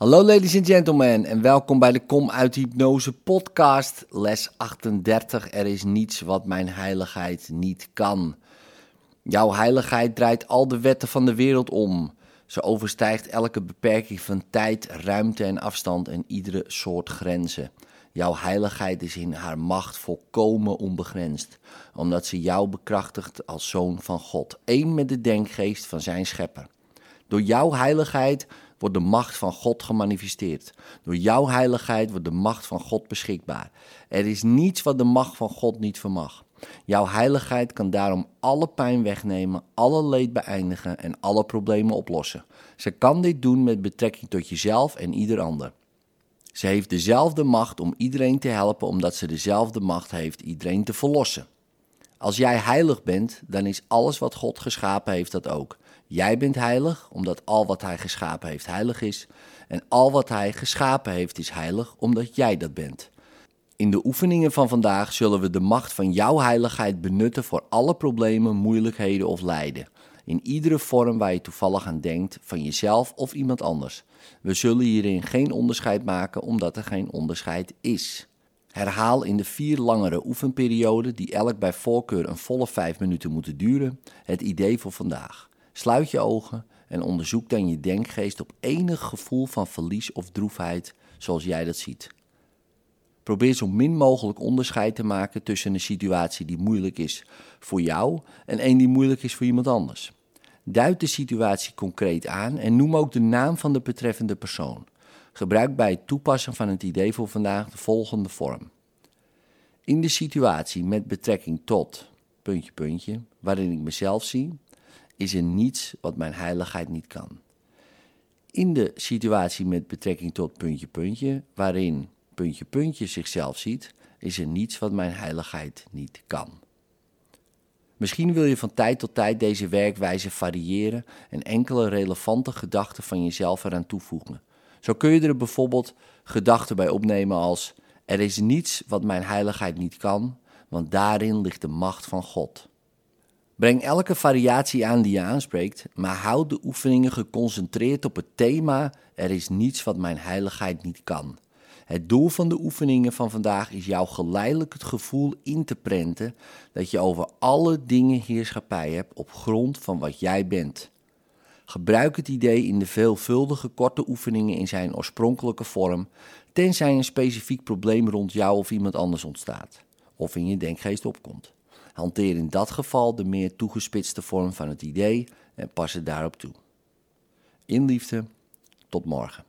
Hallo ladies and gentlemen en welkom bij de Kom uit Hypnose podcast, les 38. Er is niets wat mijn heiligheid niet kan. Jouw heiligheid draait al de wetten van de wereld om. Ze overstijgt elke beperking van tijd, ruimte en afstand en iedere soort grenzen. Jouw heiligheid is in haar macht volkomen onbegrensd, omdat ze jou bekrachtigt als zoon van God, één met de denkgeest van zijn schepper. Door jouw heiligheid wordt de macht van God gemanifesteerd. Door jouw heiligheid wordt de macht van God beschikbaar. Er is niets wat de macht van God niet vermag. Jouw heiligheid kan daarom alle pijn wegnemen, alle leed beëindigen en alle problemen oplossen. Ze kan dit doen met betrekking tot jezelf en ieder ander. Ze heeft dezelfde macht om iedereen te helpen, omdat ze dezelfde macht heeft iedereen te verlossen. Als jij heilig bent, dan is alles wat God geschapen heeft dat ook. Jij bent heilig, omdat al wat Hij geschapen heeft heilig is. En al wat Hij geschapen heeft is heilig, omdat jij dat bent. In de oefeningen van vandaag zullen we de macht van jouw heiligheid benutten voor alle problemen, moeilijkheden of lijden. In iedere vorm waar je toevallig aan denkt, van jezelf of iemand anders. We zullen hierin geen onderscheid maken, omdat er geen onderscheid is. Herhaal in de vier langere oefenperioden, die elk bij voorkeur een volle vijf minuten moeten duren, het idee voor vandaag. Sluit je ogen en onderzoek dan je denkgeest op enig gevoel van verlies of droefheid zoals jij dat ziet. Probeer zo min mogelijk onderscheid te maken tussen een situatie die moeilijk is voor jou en een die moeilijk is voor iemand anders. Duid de situatie concreet aan en noem ook de naam van de betreffende persoon. Gebruik bij het toepassen van het idee voor vandaag de volgende vorm. In de situatie met betrekking tot, puntje, puntje, waarin ik mezelf zie, is er niets wat mijn heiligheid niet kan. In de situatie met betrekking tot puntje, puntje, waarin puntje, puntje zichzelf ziet, is er niets wat mijn heiligheid niet kan. Misschien wil je van tijd tot tijd deze werkwijze variëren en enkele relevante gedachten van jezelf eraan toevoegen. Zo kun je er bijvoorbeeld gedachten bij opnemen als: Er is niets wat mijn heiligheid niet kan, want daarin ligt de macht van God. Breng elke variatie aan die je aanspreekt, maar houd de oefeningen geconcentreerd op het thema: Er is niets wat mijn heiligheid niet kan. Het doel van de oefeningen van vandaag is jou geleidelijk het gevoel in te prenten dat je over alle dingen heerschappij hebt op grond van wat jij bent. Gebruik het idee in de veelvuldige korte oefeningen in zijn oorspronkelijke vorm, tenzij een specifiek probleem rond jou of iemand anders ontstaat, of in je denkgeest opkomt. Hanteer in dat geval de meer toegespitste vorm van het idee en pas het daarop toe. In liefde, tot morgen.